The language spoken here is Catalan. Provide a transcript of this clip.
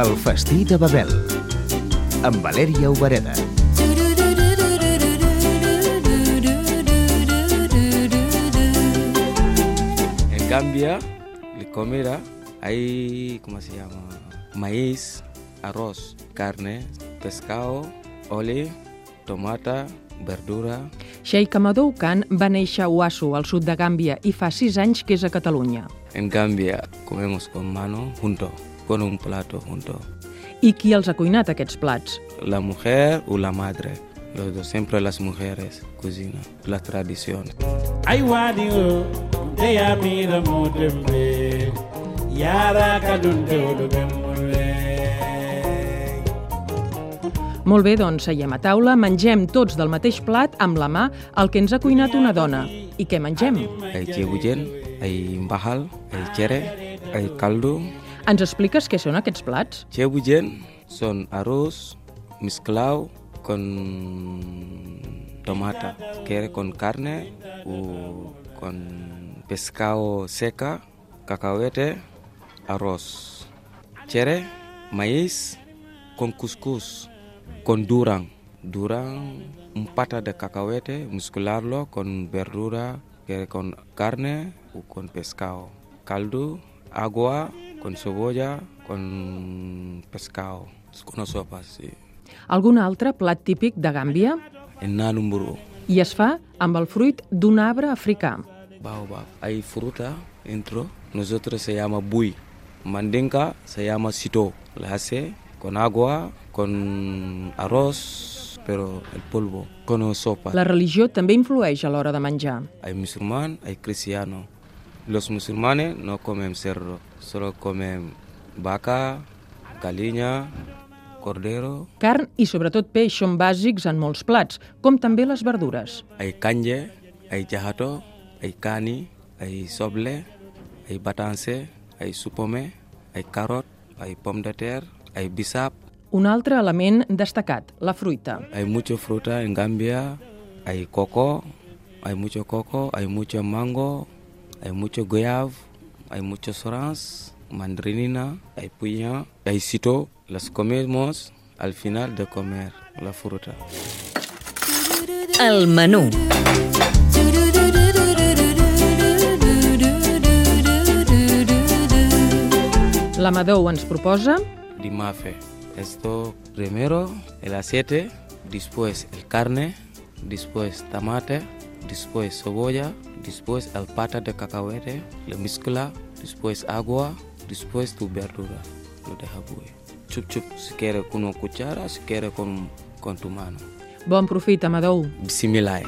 El festí de Babel, amb Valèria Obereda. En Gambia, la comida, hay, ¿cómo se llama? Maíz, arroz, carne, pescado, oli, tomata, verdura. Sheikh Amadou Khan va néixer a Ouasso, al sud de Gàmbia, i fa sis anys que és a Catalunya. En Gambia comemos con mano junto, con un plato junto. I qui els ha cuinat, aquests plats? La mujer o la madre. Los dos, siempre las mujeres cocinan, la tradición. ay waɗio nde yamira modembe yara kadum dewɗo ɓemmulle Molt bé, doncs seiem a taula, mengem tots del mateix plat amb la mà el que ens ha cuinat una dona. I què mengem? Hay chebujen, hay mbahal, hay chere, hay caldo. Ens expliques què són aquests plats? Chebujen son arroz mezclado con tomata, quiere con carne o con pescado seca, cacahuete, arroz. Chere, maíz con cuscús, con durang. Durang, un pata de cacahuete, mezclarlo con verdura, quiere con carne o con pescado. Caldo, agua, con cebolla, con pescado. Con sopa, sí. Algun altre plat típic de Gàmbia? En nanumburu. I es fa amb el fruit d'un arbre africà. Baobab. Hay fruta dentro. Nosotros se llama bui. Mandinka se llama sito. La hace con agua, con arroz, pero el polvo, con sopa. La religió també influeix a l'hora de menjar. Hay musulmán, hay cristiano. Los musulmanes no comen cerdo, solo comen vaca, gallina, cordero. Carn i sobretot peix són bàsics en molts plats, com també les verdures. Hay canje, hay jahato, hay cani, hay soble, hay batanse, hay supome, hay carrot, hay pomme de terre, hay bisap. Un altre element destacat, la fruita. Hay mucha fruta en Gambia, hay coco, hay mucho coco, hay mucho mango, hay mucho guayab, hay muchos oranges, mandarinina, hay piña, hay cito. Las comemos al final de comer la fruta. El menú. L'Amadou ens proposa Dimafe. Esto primero el aceite, después el carne, después tomate, después cebolla, después el pata de cacahuete, la mezcla, después agua, después tu verdura. Lo deja. Chup chup, si quiere con una cuchara, si quiere con, con tu mano. bon profit, Amadou. Bismillah.